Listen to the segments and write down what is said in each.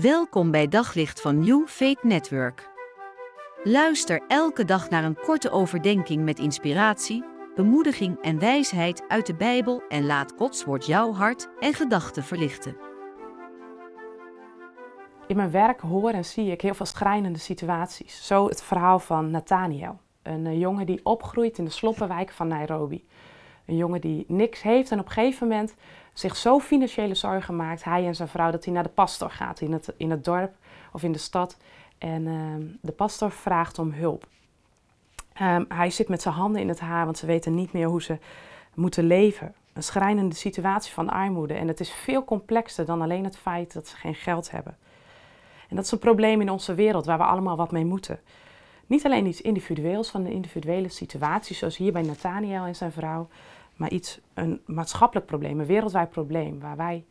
Welkom bij Daglicht van New Faith Network. Luister elke dag naar een korte overdenking met inspiratie, bemoediging en wijsheid uit de Bijbel en laat Gods woord jouw hart en gedachten verlichten. In mijn werk hoor en zie ik heel veel schrijnende situaties. Zo het verhaal van Nathaniel, een eh, jongen die opgroeit in de sloppenwijk van Nairobi. Een jongen die niks heeft en op een gegeven moment zich zo financiële zorgen maakt, hij en zijn vrouw, dat hij naar de pastor gaat in het, in het dorp of in de stad. En ehm, de pastor vraagt om hulp. Ehm, hij zit met zijn handen in het haar, want ze weten niet meer hoe ze moeten leven. Een schrijnende situatie van armoede. En het is veel complexer dan alleen het feit dat ze geen geld hebben. En dat is een probleem in onze wereld waar we allemaal wat mee moeten. Niet alleen iets individueels van een individuele situatie, zoals hier bij Nathaniel en zijn vrouw, maar iets, een maatschappelijk probleem, een wereldwijd probleem waar wij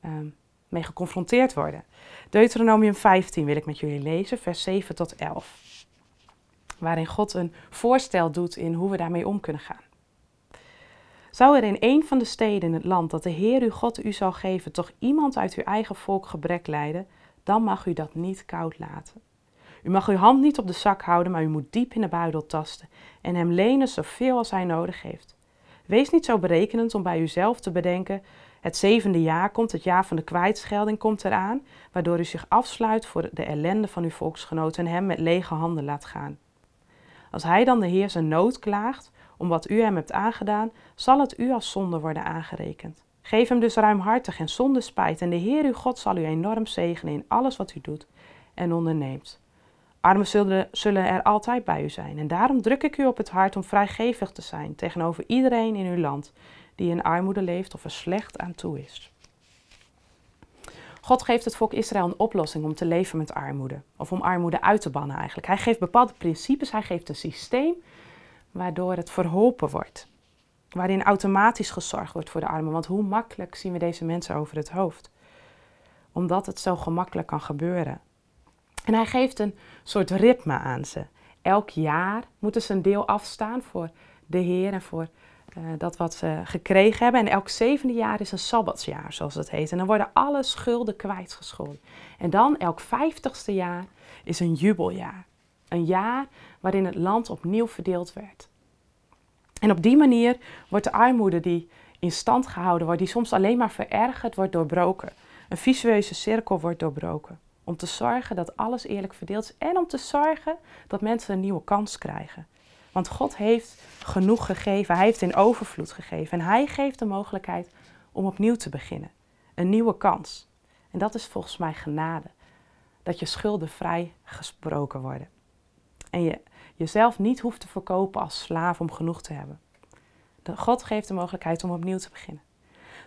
ehm, mee geconfronteerd worden. Deuteronomium 15 wil ik met jullie lezen, vers 7 tot 11. Waarin God een voorstel doet in hoe we daarmee om kunnen gaan. Zou er in een van de steden in het land dat de Heer uw God u zal geven, toch iemand uit uw eigen volk gebrek lijden, dan mag u dat niet koud laten. U mag uw hand niet op de zak houden, maar u moet diep in de buidel tasten en hem lenen zoveel als hij nodig heeft. Wees niet zo berekenend om bij uzelf te bedenken: het zevende jaar komt, het jaar van de kwijtschelding komt eraan, waardoor u zich afsluit voor de ellende van uw volksgenoten en hem met lege handen laat gaan. Als hij dan de Heer zijn nood klaagt om wat u hem hebt aangedaan, zal het u als zonde worden aangerekend. Geef hem dus ruimhartig en zonder spijt, en de Heer uw God zal u enorm zegenen in alles wat u doet en onderneemt. Armen zullen, zullen er altijd bij u zijn. En daarom druk ik u op het hart om vrijgevig te zijn tegenover iedereen in uw land die in armoede leeft of er slecht aan toe is. God geeft het volk Israël een oplossing om te leven met armoede. Of om armoede uit te bannen eigenlijk. Hij geeft bepaalde principes, hij geeft een systeem waardoor het verholpen wordt. Waarin automatisch gezorgd wordt voor de armen. Want hoe makkelijk zien we deze mensen over het hoofd? Omdat het zo gemakkelijk kan gebeuren. En hij geeft een soort ritme aan ze. Elk jaar moeten ze een deel afstaan voor de Heer en voor uh, dat wat ze gekregen hebben. En elk zevende jaar is een sabbatsjaar, zoals het heet. En dan worden alle schulden kwijtgescholden. En dan elk vijftigste jaar is een jubeljaar. Een jaar waarin het land opnieuw verdeeld werd. En op die manier wordt de armoede die in stand gehouden wordt, die soms alleen maar verergerd wordt, doorbroken. Een visueuze cirkel wordt doorbroken. Om te zorgen dat alles eerlijk verdeeld is en om te zorgen dat mensen een nieuwe kans krijgen. Want God heeft genoeg gegeven, Hij heeft in overvloed gegeven en Hij geeft de mogelijkheid om opnieuw te beginnen. Een nieuwe kans. En dat is volgens mij genade. Dat je schulden vrij gesproken worden. En je jezelf niet hoeft te verkopen als slaaf om genoeg te hebben. God geeft de mogelijkheid om opnieuw te beginnen.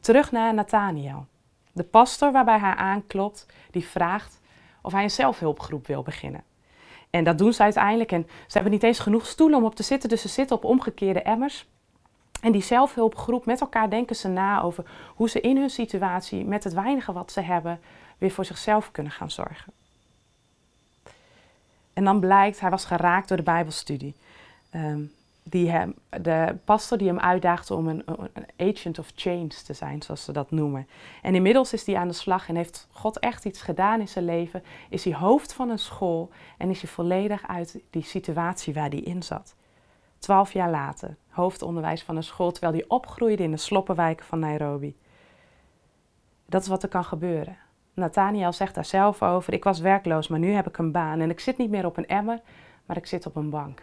Terug naar Nathaniel. De pastor waarbij hij aanklopt, die vraagt of hij een zelfhulpgroep wil beginnen. En dat doen ze uiteindelijk. En ze hebben niet eens genoeg stoelen om op te zitten, dus ze zitten op omgekeerde emmers. En die zelfhulpgroep, met elkaar denken ze na over hoe ze in hun situatie, met het weinige wat ze hebben, weer voor zichzelf kunnen gaan zorgen. En dan blijkt, hij was geraakt door de Bijbelstudie. Um, die de pastor die hem uitdaagde om een, een, agent of change te zijn, zoals ze dat noemen. En inmiddels is hij aan de slag en heeft God echt iets gedaan in zijn leven. Is hij hoofd van een school en is hij volledig uit die situatie waar hij in zat. Twaalf jaar later, hoofdonderwijs van een school, terwijl hij opgroeide in de sloppenwijken van Nairobi. Dat is wat er kan gebeuren. Nathaniel zegt daar zelf over: Ik was werkloos, maar nu heb ik een baan en ik zit niet meer op een emmer, maar ik zit op een bank.